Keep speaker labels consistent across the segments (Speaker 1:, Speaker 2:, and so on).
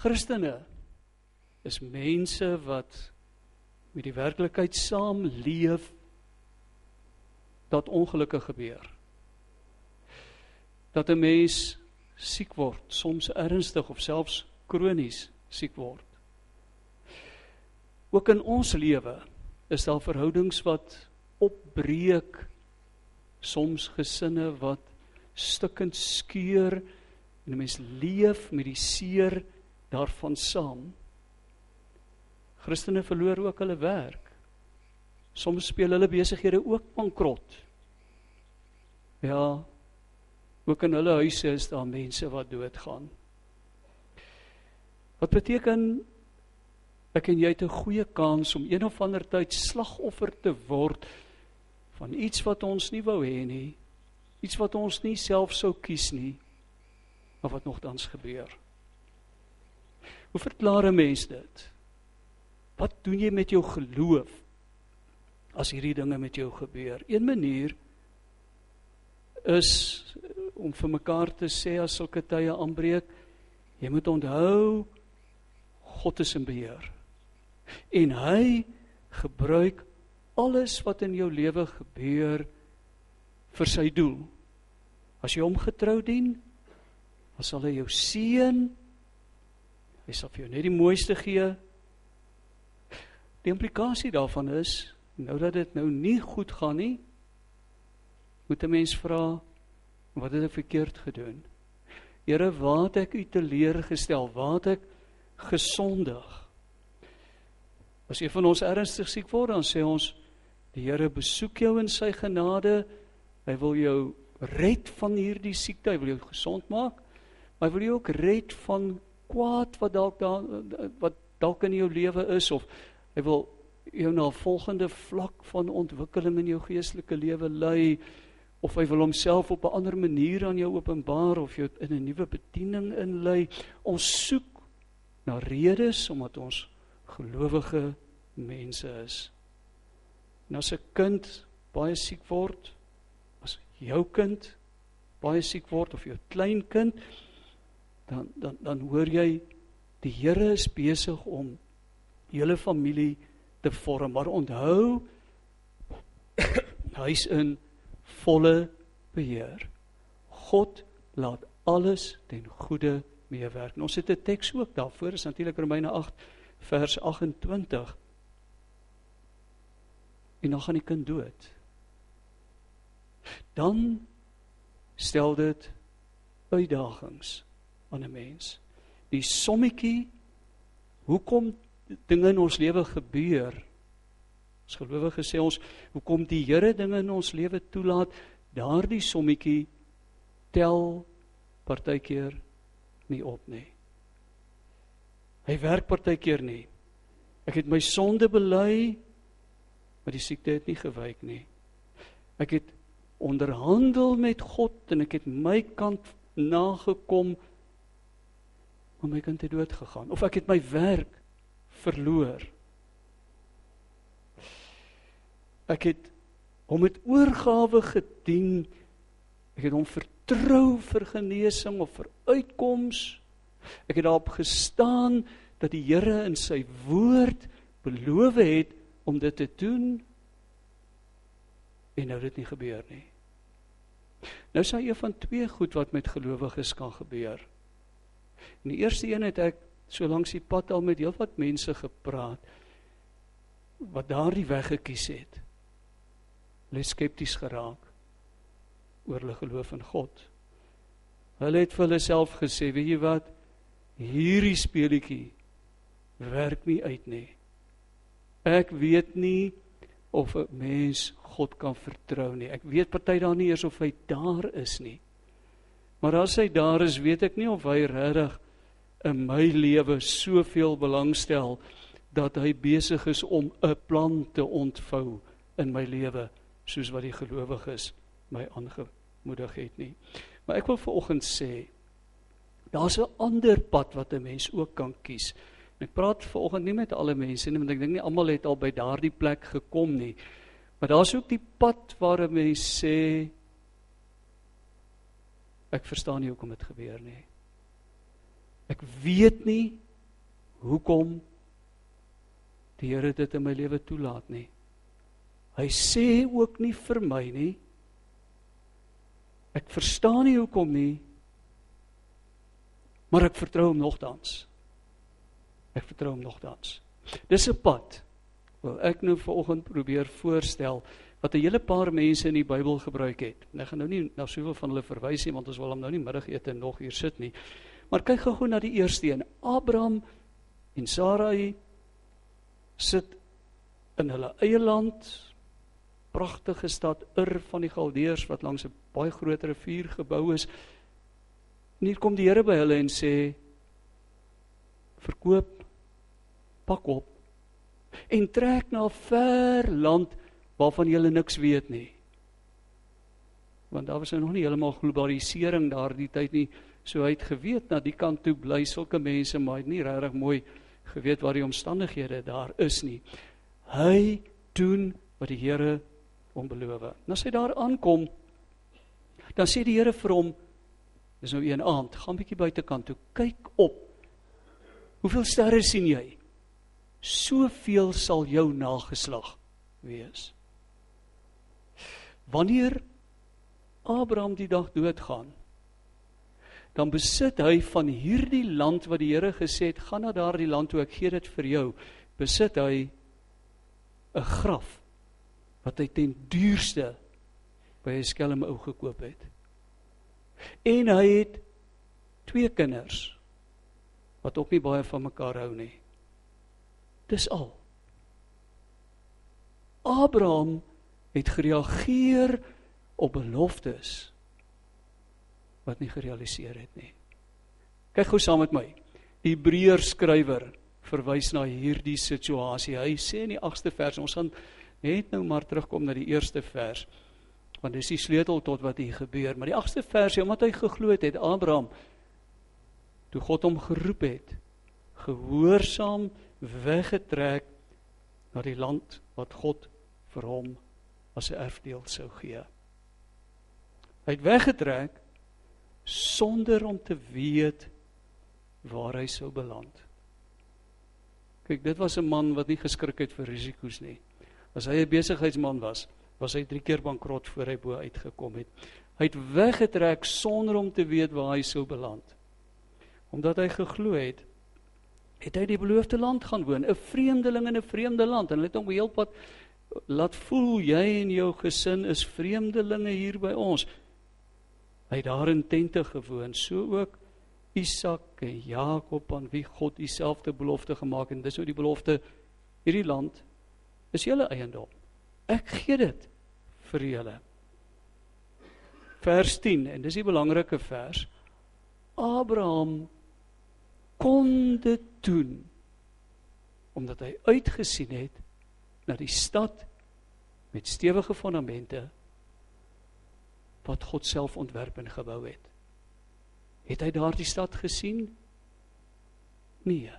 Speaker 1: Christene is mense wat met die werklikheid saam leef dat ongelukke gebeur. Dat 'n mens siek word, soms ernstig of selfs kronies siek word. Ook in ons lewe is daar verhoudings wat opbreek, soms gesinne wat stukkend skeur en 'n mens leef met die seer daarvan saam. Christene verloor ook hulle werk. Soms speel hulle besighede ook bankrot. Ja. Ook in hulle huise is daar mense wat doodgaan. Wat beteken ek en jy het 'n goeie kans om een of ander tyd slagoffer te word van iets wat ons nie wou hê nie. Iets wat ons nie self sou kies nie. Maar wat nogtans gebeur. Hoe verklaar 'n mens dit? Wat doen jy met jou geloof as hierdie dinge met jou gebeur? Een manier is om vir mekaar te sê as sulke tye aanbreek, jy moet onthou God is in beheer. En hy gebruik alles wat in jou lewe gebeur vir sy doel. As jy hom getrou dien, dan sal hy jou seën. Hy sal vir jou net die mooiste gee. Die implikasie daarvan is nou dat dit nou nie goed gaan nie, moet 'n mens vra wat het ek verkeerd gedoen? Here, waar het ek u teleurgestel? Waar het ek gesondig? As een van ons ernstig siek word, dan sê ons die Here besoek jou in sy genade. Hy wil jou red van hierdie siekte, hy wil jou gesond maak. Maar hy wil jou ook red van kwaad wat dalk daar wat dalk in jou lewe is of hy wil jou na 'n volgende vlak van ontwikkeling in jou geestelike lewe lei of hy wil homself op 'n ander manier aan jou openbaar of jou in 'n nuwe bediening inlei. Ons soek na redes omdat ons gelowige mense is. En as 'n kind baie siek word, as jou kind baie siek word of jou kleinkind, dan dan dan hoor jy die Here is besig om julle familie te vorm. Maar onthou hy's in volle beheer. God laat alles ten goeie meewerk. Ons het 'n teks ook daarvoor, is natuurlik Romeine 8 vers 28. En dan gaan die kind dood. Dan stel dit uitdagings aan 'n mens. Die sommetjie hoekom dinge in ons lewe gebeur. As gelowiges sê ons, hoekom die Here dinge in ons lewe toelaat, daardie sommetjie tel partykeer nie op nie. Hy werk partykeer nie. Ek het my sonde bely, maar die siekte het nie gewyk nie. Ek het onderhandel met God en ek het my kant nagekom om my kind te dood gegaan of ek het my werk verloor. Ek het hom met oorgawe gedien. Ek het hom vertrou vir genesing of vir uitkoms. Ek het daarop gestaan dat die Here in sy woord beloof het om dit te doen. En nou dit nie gebeur nie. Nou sê een van twee goed wat met gelowiges kan gebeur. En die eerste een het ek so langs die pad al met heelwat mense gepraat wat daardie weg gekies het. Hulle skepties geraak oor hulle geloof in God. Hulle het vir hulle self gesê, weet jy wat? Hierdie speletjie werk nie uit nie. Ek weet nie of 'n mens God kan vertrou nie. Ek weet party daar nie eers of hy daar is nie. Maar as hy daar is, weet ek nie of hy regtig in my lewe soveel belangstel dat hy besig is om 'n plan te ontvou in my lewe soos wat die gelowiges my aangemoedig het nie. Maar ek wil vanoggend sê daar's 'n ander pad wat 'n mens ook kan kies. En ek praat vanoggend nie met alle mense nie want ek dink nie almal het al by daardie plek gekom nie. Maar daar's ook die pad waar 'n mens sê ek verstaan nie hoekom dit gebeur nie. Ek weet nie hoekom die Here dit in my lewe toelaat nie. Hy sê ook nie vir my nie. Ek verstaan nie hoekom nie. Maar ek vertrou hom nogtans. Ek vertrou hom nogtans. Dis 'n pad. Wel ek nou vanoggend probeer voorstel wat 'n hele paar mense in die Bybel gebruik het. Ek gaan nou nie na soveel van hulle verwys nie want ons wil hom nou nie middagete nog hier sit nie. Maar kyk gou-gou na die eerste een. Abraham en Sarai sit in hulle eie land, pragtige stad Ur van die Galdeërs wat langs 'n baie groot rivier gebou is. En hier kom die Here by hulle en sê verkoop pak op en trek na 'n ver land waarvan jy niks weet nie. Want daar was nou nog nie heeltemal globalisering daardie tyd nie. So hy het geweet na die kant toe bly sulke mense, maar hy het nie regtig mooi geweet wat die omstandighede daar is nie. Hy doen wat die Here hom beloof. Nou as hy daar aankom, dan sê die Here vir hom, dis nou een aand, gaan bietjie buitekant toe, kyk op. Hoeveel sterre sien jy? Soveel sal jou nageslag wees. Wanneer Abraham die dag doodgaan, dan besit hy van hierdie land wat die Here gesê het, gaan na daardie land toe ek gee dit vir jou, besit hy 'n graf wat hy ten duurste by 'n skelm ou gekoop het. En hy het twee kinders wat ook nie baie van mekaar hou nie. Dis al. Abraham het gereageer op beloftes wat nie gerealiseer het nie. Kyk gou saam met my. Hebreërs skrywer verwys na hierdie situasie. Hy sê in die 8ste vers, ons gaan net nou maar terugkom na die eerste vers want dis die sleutel tot wat hier gebeur. Maar die 8ste vers, omdat hy geglo het Abraham toe God hom geroep het, gehoorsaam weggetrek na die land wat God vir hom as 'n erfdeel sou gee. Hy het weggetrek sonder om te weet waar hy sou beland. Kyk, dit was 'n man wat nie geskrik het vir risiko's nie. As hy 'n besigheidsman was, was hy 3 keer bankrot voor hy bo uitgekom het. Hy het weggetrek sonder om te weet waar hy sou beland. Omdat hy geglo het, het hy die beloofde land gaan woon, 'n vreemdeling in 'n vreemde land en hy het hom heel pad laat voel jy en jou gesin is vreemdelinge hier by ons. Hy het daar in tente gewoon, so ook Isak en Jakob aan wie God dieselfde belofte gemaak het. Dis hoe die belofte hierdie land is julle eiendom. Ek gee dit vir julle. Vers 10 en dis die belangrike vers. Abraham kon dit doen omdat hy uitgesien het na die stad met stewige fondamente wat God self ontwerp en gebou het. Het hy daardie stad gesien? Nee.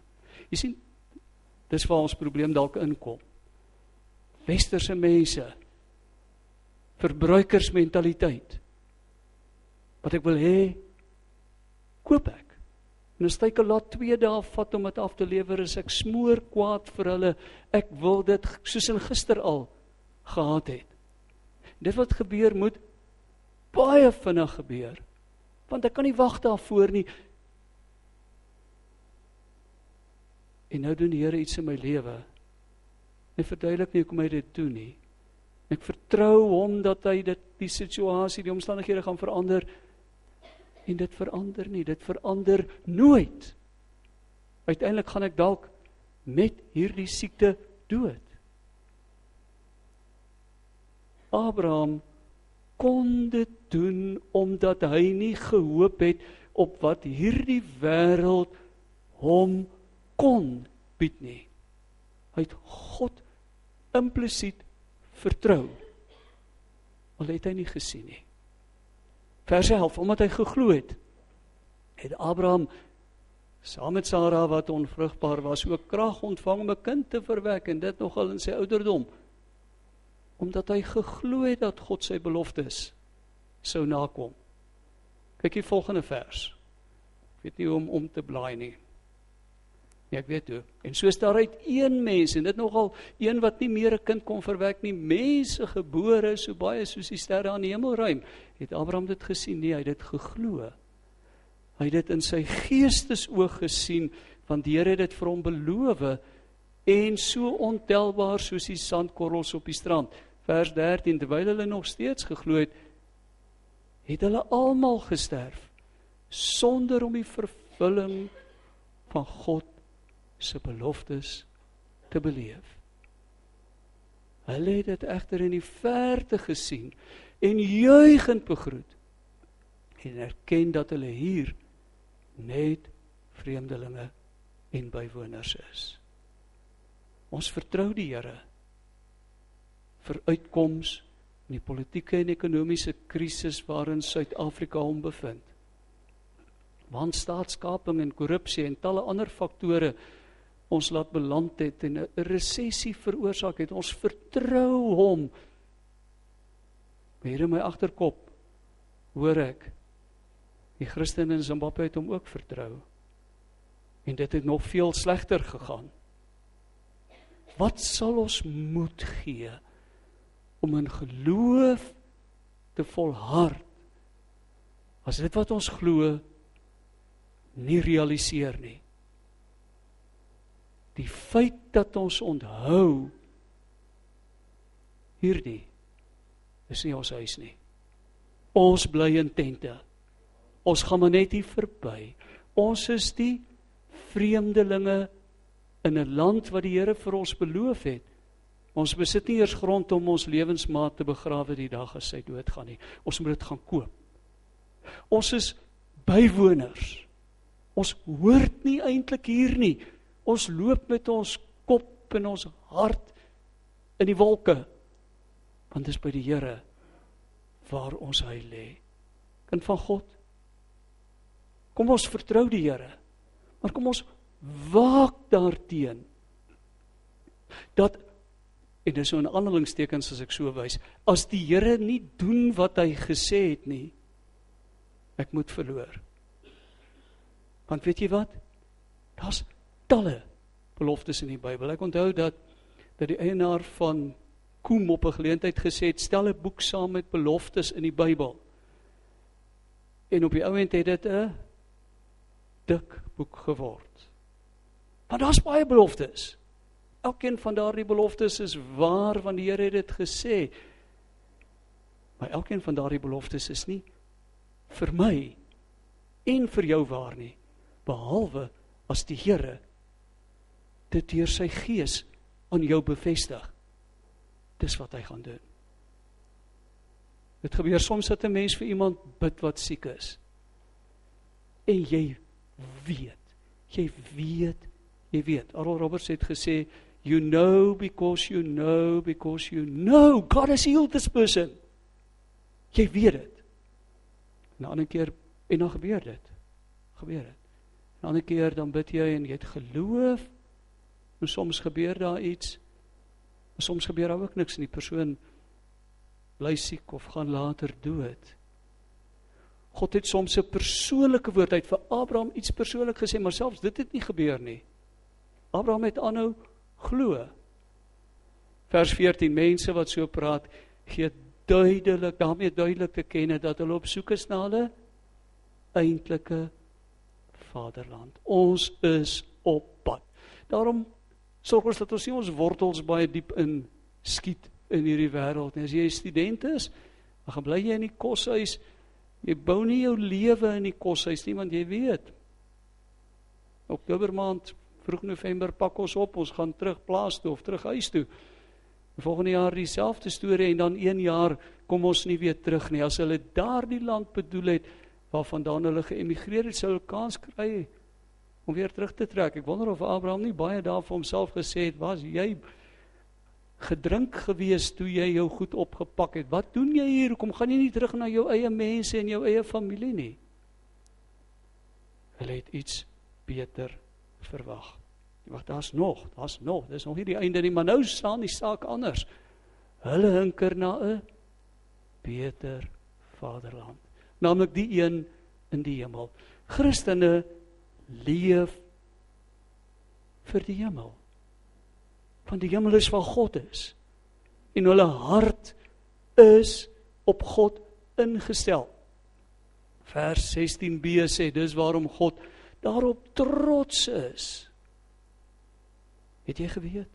Speaker 1: Jy sien, dis waar ons probleem dalk inkom. Westerse mense verbruikersmentaliteit. Wat ek wil hê koop ek. En as hy laat 2 dae vat om dit af te lewer, is ek smoor kwaad vir hulle. Ek wil dit soos in gister al gehad het. Dit wat gebeur moet baie vinnig gebeur. Want ek kan nie wag daarvoor nie. En nou doen die Here iets in my lewe. Hy verduidelik nie hoekom hy dit doen nie. Ek vertrou hom dat hy dit die situasie, die omstandighede gaan verander. En dit verander nie, dit verander nooit. Uiteindelik gaan ek dalk met hierdie siekte dood. Abraham kon dit doen omdat hy nie gehoop het op wat hierdie wêreld hom kon bied nie. Hy het God implisiet vertrou. Al het hy nie gesien nie. Vers 11, omdat hy geglo het, het Abraham saam met Sara wat onvrugbaar was, ook krag ontvang om 'n kind te verwek en dit nogal in sy ouderdom omdat hy geglo het dat God sy beloftes sou nakom. Kyk hier volgende vers. Ek weet nie hoe om om te blaai nie. Ja, ek weet hoe. En soos daar uit een mens en dit nogal een wat nie meer 'n kind kon verwek nie, mense gebore so baie soos die sterre aan die hemelruim, het Abraham dit gesien nie, hy het dit geglo. Hy het dit in sy geestesoog gesien want die Here het dit vir hom beloof en so ontelbaar soos die sandkorrels op die strand. Vers 13 terwyl hulle nog steeds geglo het, het hulle almal gesterf sonder om die vervulling van God se beloftes te beleef. Hulle het dit egter in die verte gesien en juigend begroet en erken dat hulle hier net vreemdelinge en bywoners is. Ons vertrou die Here vir uitkoms in die politieke en ekonomiese krisis waarin Suid-Afrika hom bevind. Want staatskaping en korrupsie en talle ander faktore ons laat beland het en 'n resessie veroorsaak het. Ons vertrou hom. Hier in my agterkop hoor ek die Christene in Zimbabwe het hom ook vertrou. En dit het nog veel slegter gegaan. Wat sal ons moed gee om in geloof te volhard as dit wat ons glo nie realiseer nie? Die feit dat ons onthou hierdie is nie ons huis nie. Ons bly in tente. Ons gaan maar net hier verby. Ons is die vreemdelinge in 'n land wat die Here vir ons beloof het. Ons besit nie eers grond om ons lewensmaat te begrawe die dag as sy doodgaan nie. Ons moet dit gaan koop. Ons is bywoners. Ons hoort nie eintlik hier nie. Ons loop met ons kop en ons hart in die wolke. Want dit is by die Here waar ons hy lê. Kind van God. Kom ons vertrou die Here. Maar kom ons waak daarteen dat en dis so 'n aanhalingstekens as ek so wys, as die Here nie doen wat hy gesê het nie, ek moet verloor. Want weet jy wat? Daar's talle beloftes in die Bybel. Ek onthou dat dat die eienaar van Koem op 'n geleentheid gesê het, stel 'n boek saam met beloftes in die Bybel. En op die ou end het dit 'n dik boek geword. Maar daar's baie beloftes. Elkeen van daardie beloftes is waar want die Here het dit gesê. Maar elkeen van daardie beloftes is nie vir my en vir jou waar nie, behalwe as die Here dit deur sy gees aan jou bevestig. Dis wat hy gaan doen. Dit gebeur soms dat 'n mens vir iemand bid wat siek is. En jy weet, jy weet, jy weet. Arnold Roberts het gesê, you know because you know because you know God has healed this person. Jy weet dit. 'n ander keer en dan gebeur dit. Gebeur dit. 'n ander keer dan bid jy en jy het geloof En soms gebeur daar iets. Maar soms gebeur daar ook niks en die persoon bly siek of gaan later dood. God het soms 'n persoonlike woord uit vir Abraham iets persoonlik gesê, maar selfs dit het nie gebeur nie. Abraham het aanhou glo. Vers 14 mense wat so praat, gee duidelik daarmee duidelik te kenne dat hulle op soek is na hulle eintlike vaderland. Ons is op pad. Daarom sorg ons dat ons nie ons wortels baie diep in skiet in hierdie wêreld nie. As jy 'n student is, dan gaan bly jy in die koshuis. Jy bou nie jou lewe in die koshuis nie want jy weet. Oktober maand, vroeg November pak ons op, ons gaan terug plaas toe of terug huis toe. Volgende jaar dieselfde storie en dan 1 jaar kom ons nie weer terug nie. As hulle daardie land bedoel het waarvandaan hulle geëmigreer het, sou hulle kans kry om weer terug te trek. Ek wonder of Abraham nie baie daar vir homself gesê het, "Was jy gedrink gewees toe jy jou goed opgepak het? Wat doen jy hier? Hoekom gaan jy nie terug na jou eie mense en jou eie familie nie?" Hulle het iets beter verwag. Wag, daar's nog, daar's nog. Dis nog nie die einde nie, maar nou staan die saak anders. Hulle hinker na 'n beter vaderland, naamlik die een in die hemel. Christene leef vir die hemel. Want die hemel is waar God is. En hulle hart is op God ingestel. Vers 16b sê dis waarom God daarop trots is. Het jy geweet?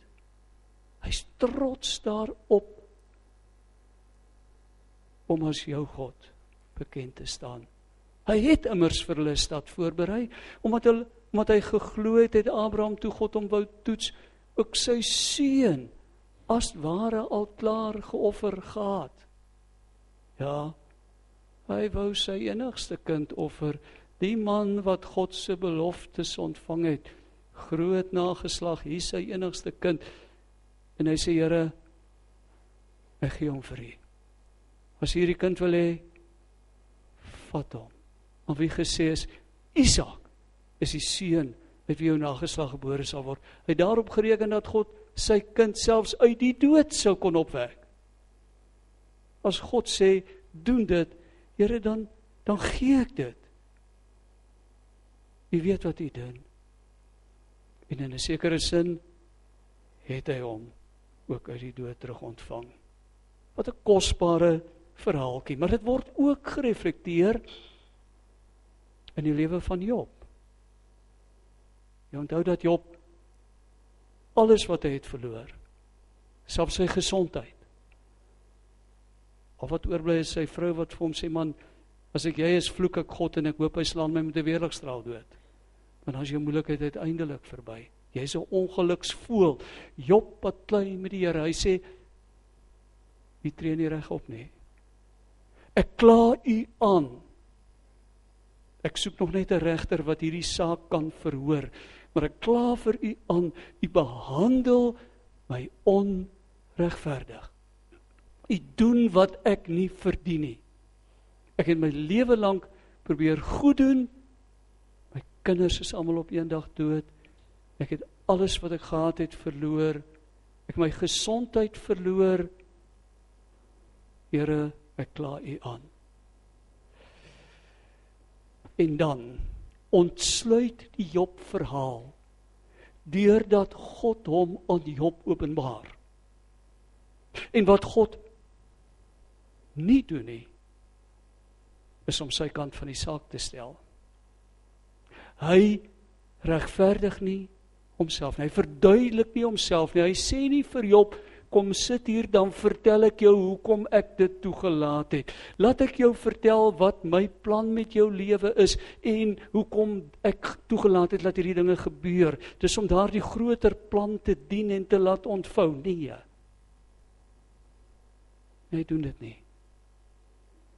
Speaker 1: Hy's trots daarop om as jou God bekend te staan. Hy het immers vir hulle stad voorberei omdat hulle omdat hy geglo het het Abraham toe God hom wou toets ook sy seun as ware al klaar geoffer gehad. Ja. Hy wou sy enigste kind offer, die man wat God se beloftes ontvang het, groot nageslag, hier sy enigste kind. En hy sê Here, ek gee hom vir U. As hierdie kind wil hê, vat hom. Maar wie gesê is Isak is die seun met wie jou nageslag gebore sal word. Hy het daarop gereken dat God sy kind selfs uit die dood sou kon opwek. As God sê, doen dit, Here dan dan gee ek dit. U weet wat u doen. En in 'n sekere sin het hy hom ook uit die dood terug ontvang. Wat 'n kosbare verhaaltjie, maar dit word ook gereflekteer in die lewe van Job. Jy onthou dat Job alles wat hy het verloor, selfs sy gesondheid. Of wat oorbly is sy vrou wat vir hom sê man, as ek jy is vloek ek God en ek hoop hy slaan my met 'n weerligstraal dood. Want is jou moeilikheid uiteindelik verby. Jy's 'n ongeluksvoël. Job wat klei met die Here. Hy sê: "U tree nie reg op nie. Ek kla u aan. Ek soek nog net 'n regter wat hierdie saak kan verhoor, maar ek kla vir u aan. U behandel my onregverdig. U doen wat ek nie verdien nie. Ek het my lewe lank probeer goed doen. My kinders is almal op eendag dood. Ek het alles wat ek gehad het verloor. Ek my gesondheid verloor. Here ek kla u aan. En dan ontsluit die Job verhaal deurdat God hom aan Job openbaar. En wat God nie doen nie is om sy kant van die saak te stel. Hy regverdig nie homself nie. Hy verduidelik nie homself nie. Hy sê nie vir Job kom sit hier dan vertel ek jou hoekom ek dit toegelaat het. Laat ek jou vertel wat my plan met jou lewe is en hoekom ek toegelaat het dat hierdie dinge gebeur. Dis om daardie groter plan te dien en te laat ontvou. Nee. Hy doen dit nie.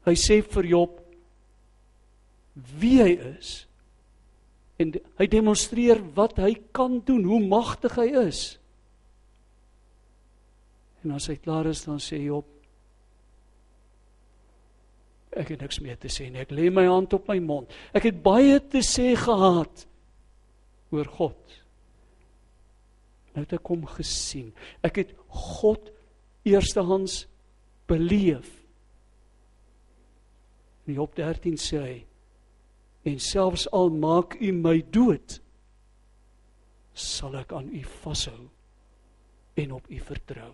Speaker 1: Hy sê vir Job wie hy is en hy demonstreer wat hy kan doen, hoe magtig hy is. En as hy klaar is dan sê Job ek het niks meer te sê nie. Ek lê my hand op my mond. Ek het baie te sê gehad oor God. Nou het ek hom gesien. Ek het God eerstehands beleef. In Job 13 sê hy en selfs al maak u my dood sal ek aan u vashou en op u vertrou.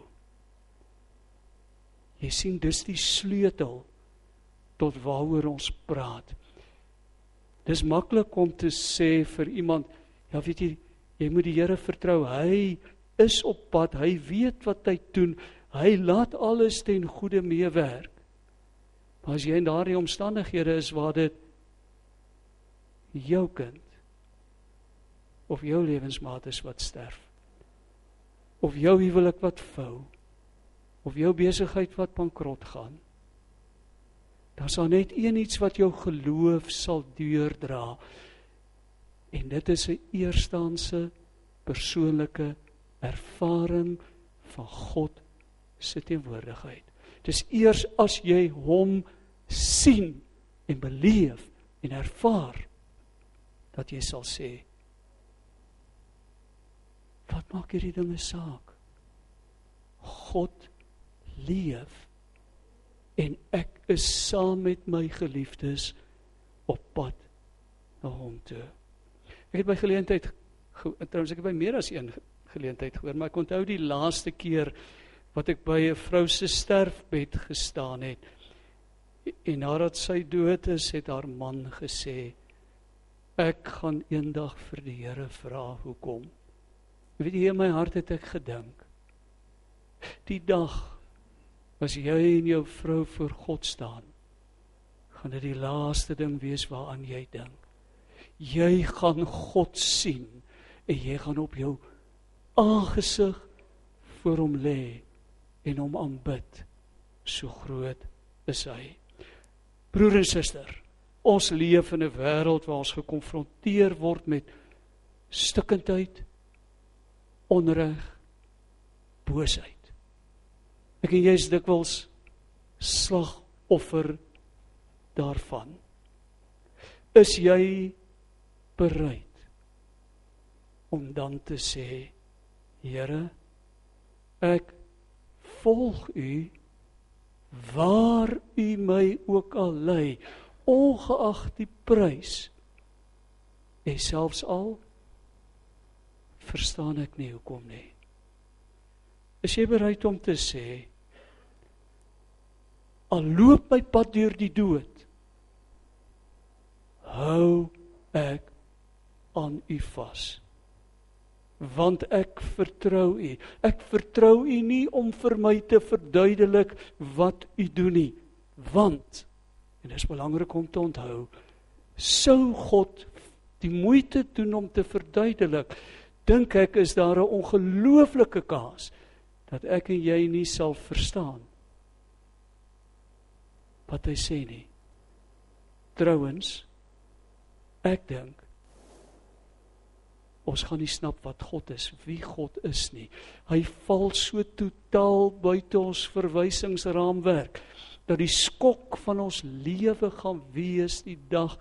Speaker 1: Jy sien dis die sleutel tot waaroor ons praat. Dis maklik om te sê vir iemand, ja weet jy, jy moet die Here vertrou. Hy is op pad. Hy weet wat hy doen. Hy laat alles ten goeie meewerk. Maar as jy in daardie omstandighede is waar dit jou kind of jou lewensmaat is wat sterf of jou huwelik wat vou of jou besigheid wat bankrot gaan. Daar's al net een iets wat jou geloof sal deurdra. En dit is 'n eerstaanse persoonlike ervaring van God se teenwoordigheid. Dis eers as jy hom sien en beleef en ervaar dat jy sal sê wat maak hierdie dinge saak? God leef en ek is saam met my geliefdes op pad na hom toe. Ek het by geleentheid trouens ek het by meer as een geleentheid gehoor, maar ek onthou die laaste keer wat ek by 'n vrou se sterfbed gestaan het. En nadat sy dood is, het haar man gesê: "Ek gaan eendag vir die Here vra hoekom." Weet jy, in my hart het ek gedink: Die dag as jy en jou vrou voor God staan, gaan dit die laaste ding wees waaraan jy dink. Jy gaan God sien en jy gaan op jou aangesig voor hom lê en hom aanbid. So groot is hy. Broer en suster, ons leef in 'n wêreld waar ons gekonfronteer word met stikkindheid, onreg, boosheid. Ek en jy is dikwels slagoffer daarvan. Is jy bereid om dan te sê Here ek volg u waar u my ook al lei ongeag die prys en selfs al verstaan ek nie hoekom nie is jy bereid om te sê al loop my pad deur die dood hou ek aan u vas want ek vertrou u. Ek vertrou u nie om vir my te verduidelik wat u doen nie, want en dit is belangrik om te onthou, sou God die moeite doen om te verduidelik, dink ek is daar 'n ongelooflike kans dat ek en jy nie sal verstaan wat hy sê nie. Trouwens ek dink ons gaan nie snap wat God is, wie God is nie. Hy val so totaal buite ons verwysingsraamwerk dat die skok van ons lewe gaan wees die dag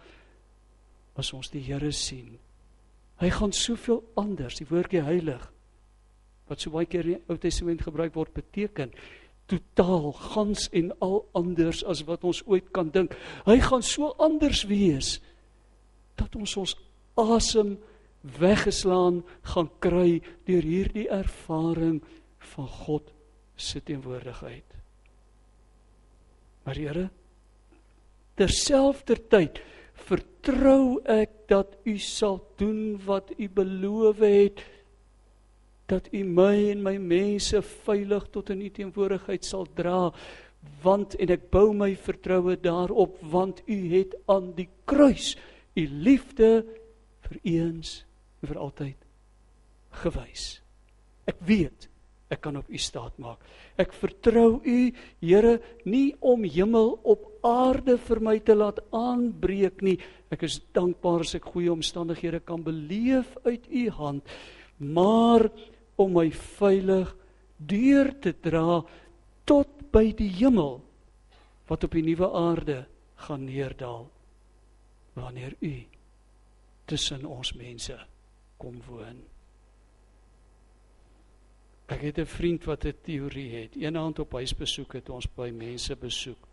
Speaker 1: as ons die Here sien. Hy gaan soveel anders, die woordjie heilig wat so baie keer in die Ou Testament gebruik word beteken totaal gans en al anders as wat ons ooit kan dink. Hy gaan so anders wees dat ons ons asem weggeslaan gaan kry deur hierdie ervaring van God se teenwoordigheid. Maar Here, terselfdertyd vertrou ek dat U sal doen wat U beloof het dat U my en my mense veilig tot in U teenwoordigheid sal dra want en ek bou my vertroue daarop want U het aan die kruis U liefde vir eens en vir altyd gewys. Ek weet ek kan op u staat maak. Ek vertrou u, Here, nie om hemel op aarde vir my te laat aanbreek nie. Ek is dankbaar as ek goeie omstandighede kan beleef uit u hand, maar om my veilig deur te dra tot by die hemel wat op die nuwe aarde gaan neerdal wanneer u tussen ons mense kom woon. Ek het 'n vriend wat 'n teorie het. Eendag op huisbesoek het ons by mense besoek.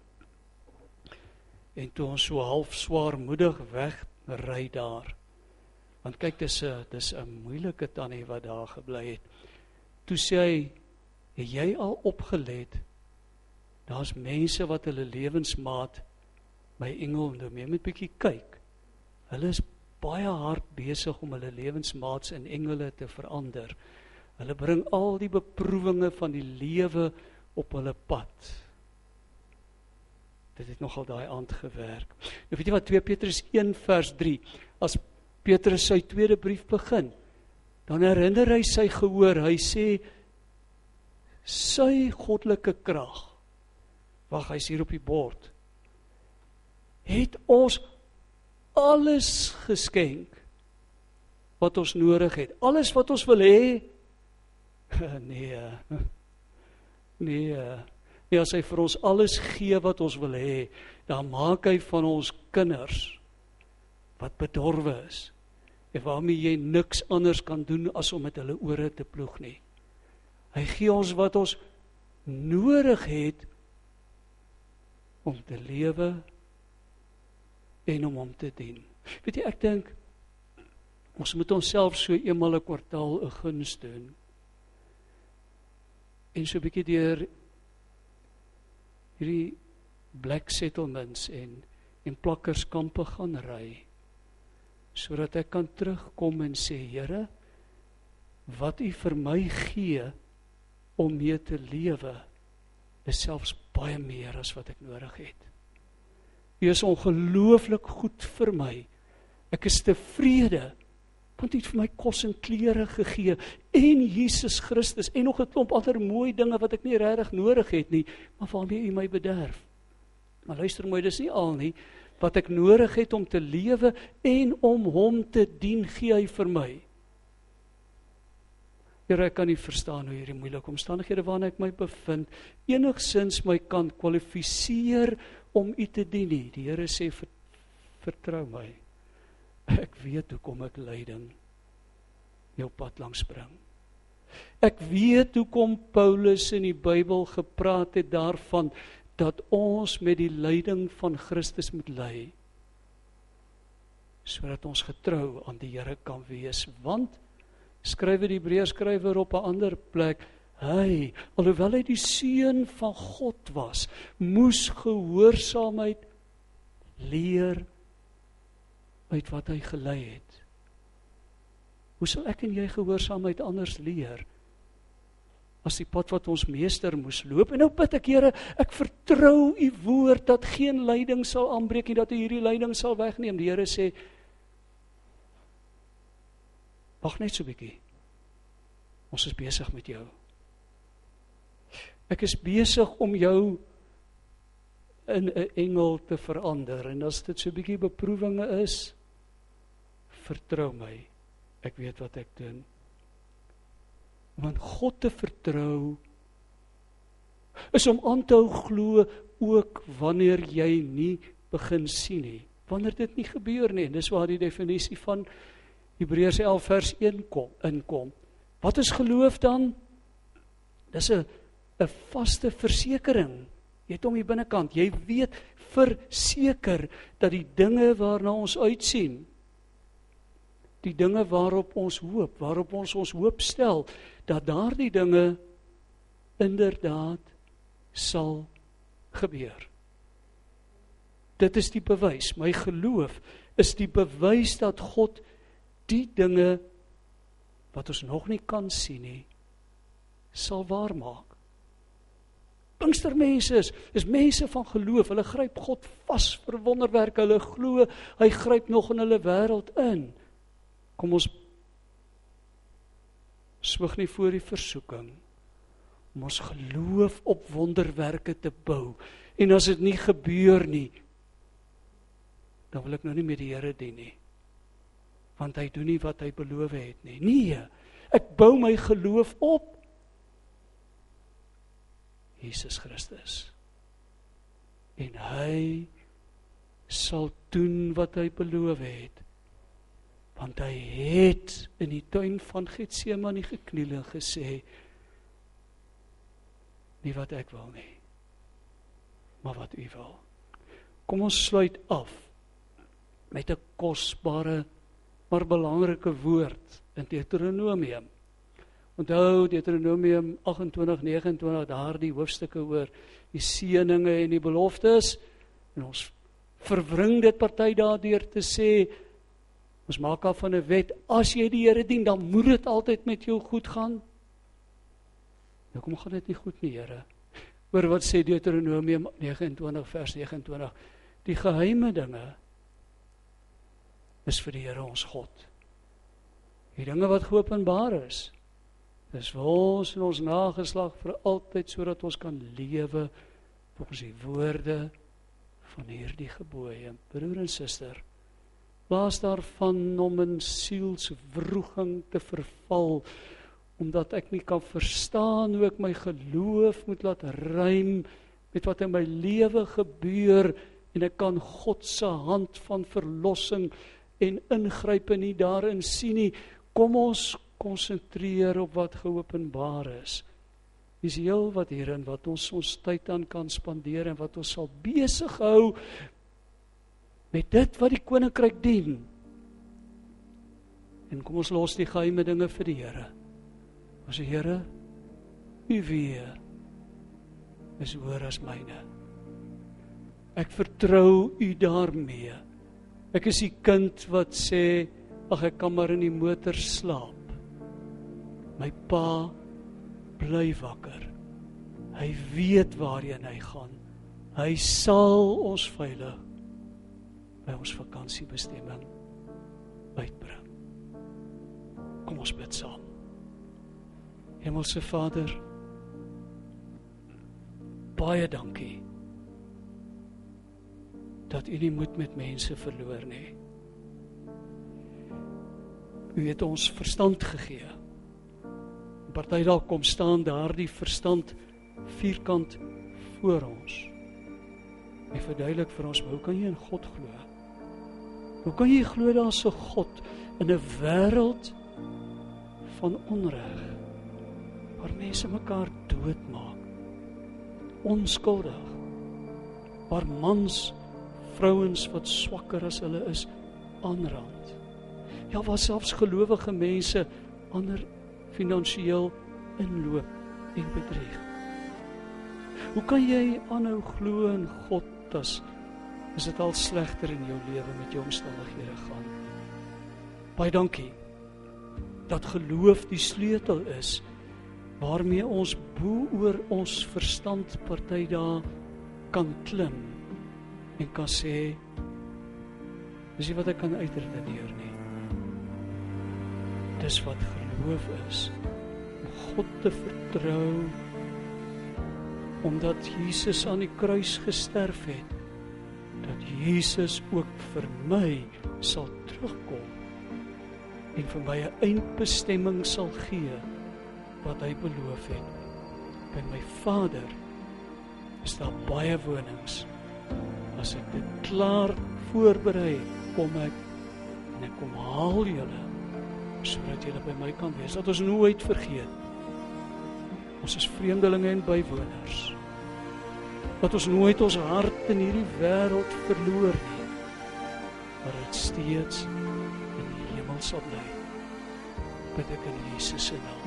Speaker 1: En toe ons so half swaarmoedig weg ry daar. Want kyk dis 'n dis 'n moeilike tannie wat daar gebly het. Toe sê hy, "Het jy al opgelet? Daar's mense wat hulle lewensmaat by engel en jy moet bietjie kyk. Hulle is baie hard besig om hulle lewensmaats en engele te verander. Hulle bring al die beproewinge van die lewe op hulle pad. Dit het nogal daai aand gewerk. Nou weet jy wat 2 Petrus 1 vers 3 as Petrus sy tweede brief begin, dan herinner hy sy gehoor. Hy sê sy goddelike krag. Wag, hy's hier op die bord. Het ons alles geskenk wat ons nodig het. Alles wat ons wil hê. Nee. Nee. Nee, as hy vir ons alles gee wat ons wil hê, dan maak hy van ons kinders wat bedorwe is. En waarmee jy niks anders kan doen as om met hulle ore te ploeg nie. Hy gee ons wat ons nodig het om te lewe en om hom te dien. Weet jy, ek dink Ons moet onsself so eenmal 'n kwartaal 'n guns doen. En so 'n bietjie deur hierdie black settlements en en plakkerskampe gaan ry sodat ek kan terugkom en sê Here wat u vir my gee om mee te lewe is selfs baie meer as wat ek nodig het. U is ongelooflik goed vir my. Ek is tevrede want U het vir my kos en klere gegee en Jesus Christus en nog 'n klomp ander mooi dinge wat ek nie regtig nodig het nie, maar waarmee U my bederf. Maar luister mooi, dis nie al nie wat ek nodig het om te lewe en om hom te dien gee hy vir my. Here, ek kan nie verstaan hoe hierdie moeilike omstandighede waarna ek my bevind enigsins my kan kwalifiseer om U te dien nie. Die Here sê vertrou my. Ek weet hoekom ek lyding jou pad langs bring. Ek weet hoekom Paulus in die Bybel gepraat het daarvan dat ons met die lyding van Christus moet ly sodat ons getrou aan die Here kan wees. Want skrywe die Hebreërs skrywer op 'n ander plek hy alhoewel hy die seun van God was moes gehoorsaamheid leer uit wat hy gelei het. Hoe sal ek en jy gehoorsaamheid anders leer as die pad wat ons meester moes loop en nou bid ek Here ek vertrou u woord dat geen lyding sal aanbreek nie dat u hierdie lyding sal wegneem die Here sê Wag net so 'n bietjie. Ons is besig met jou. Ek is besig om jou in 'n engel te verander en as dit so 'n bietjie beproewinge is, vertrou my. Ek weet wat ek doen. Om aan God te vertrou is om aan te hou glo ook wanneer jy nie begin sien nie. Wanneer dit nie gebeur nie, dis waar die definisie van Hebreërs 11 vers 1 kom inkom. Wat is geloof dan? Dis 'n 'n vaste versekering. Jy het hom hier binnekant. Jy weet verseker dat die dinge waarna ons uitsien, die dinge waarop ons hoop, waarop ons ons hoop stel, dat daardie dinge inderdaad sal gebeur. Dit is die bewys. My geloof is die bewys dat God die dinge wat ons nog nie kan sien nie sal waar maak. Pinkstermense is is mense van geloof. Hulle gryp God vas vir wonderwerke. Hulle glo hy gryp nog in hulle wêreld in. Kom ons swig nie voor die versoeking om ons geloof op wonderwerke te bou. En as dit nie gebeur nie, dan wil ek nou nie met die Here dien nie want hy doen nie wat hy beloof het nie. Nee, ek bou my geloof op Jesus Christus. En hy sal doen wat hy beloof het. Want hy het in die tuin van Getsemane gekniel en gesê nie wat ek wil nie, maar wat u wil. Kom ons sluit af met 'n kosbare maar belangrike woord in Deuteronomium. Onthou Deuteronomium 28:29 daardie hoofstukke oor die seëninge en die beloftes en ons verwring dit party daardeur te sê ons maak af van 'n wet as jy die Here dien dan moet dit altyd met jou goed gaan. Nou kom gaan dit nie goed nie Here. Oor wat sê Deuteronomium 29 vers 29 die geheime dinge is vir die Here ons God. Die dinge wat geopenbaar is, is vir ons en ons nageslag vir altyd sodat ons kan lewe volgens die woorde van hierdie gebooie. Broer en suster, plaas daarvan om in sielswroging te verval omdat ek nie kan verstaan hoe ek my geloof moet laat rym met wat in my lewe gebeur en ek kan God se hand van verlossing en ingrype nie daarin sien nie. Kom ons konsentreer op wat geopenbaar is. Dis heel wat hierin wat ons ons tyd aan kan spandeer en wat ons sal besig hou met dit wat die koninkryk dien. En kom ons los die geheime dinge vir die Here. Ons sê Here, U weet is hoër as myne. Ek vertrou U daarmee. Ek is die kind wat sê ag ek kan maar in die motor slaap. My pa bly wakker. Hy weet waarheen hy gaan. Hy sal ons veilig by ons vakansiebestemming uitbring. Kom ons bid saam. Hemelse Vader, baie dankie dat U nie moed met mense verloor nie. U het ons verstand gegee. Party dalk kom staan daardie verstand vierkant voor ons. En verduidelik vir ons, hoe kan jy in God glo? Hoe kan jy glo daar's 'n God in 'n wêreld van onreg waar mense mekaar doodmaak? Onskuldig. Waar mans vrouens wat swakker as hulle is aanrand. Ja, waar selfs gelowige mense ander finansiëel inloop en bedrieg. Hoe kan jy aanhou glo in God as is dit al slegter in jou lewe met jou omstandighede gaan? Baie dankie dat geloof die sleutel is waarmee ons bo oor ons verstand party daar kan klim en kan sê dis nie wat ek kan uitredeneer nie. Dis wat geloof is om God te vertrou omdat Jesus aan die kruis gesterf het dat Jesus ook vir my sal terugkom en vir my 'n eindbestemming sal gee wat hy beloof het. By my Vader is daar baie wonings. As ek dit klaar voorberei kom ek en ek kom haal julle sodat julle by my kan wees. Dat ons nooit vergeet. Ons is vreemdelinge en bywoners dat ons nooit ons hart in hierdie wêreld verloor nie maar dit steeds in die hemel sal bly. Bid ek in Jesus se naam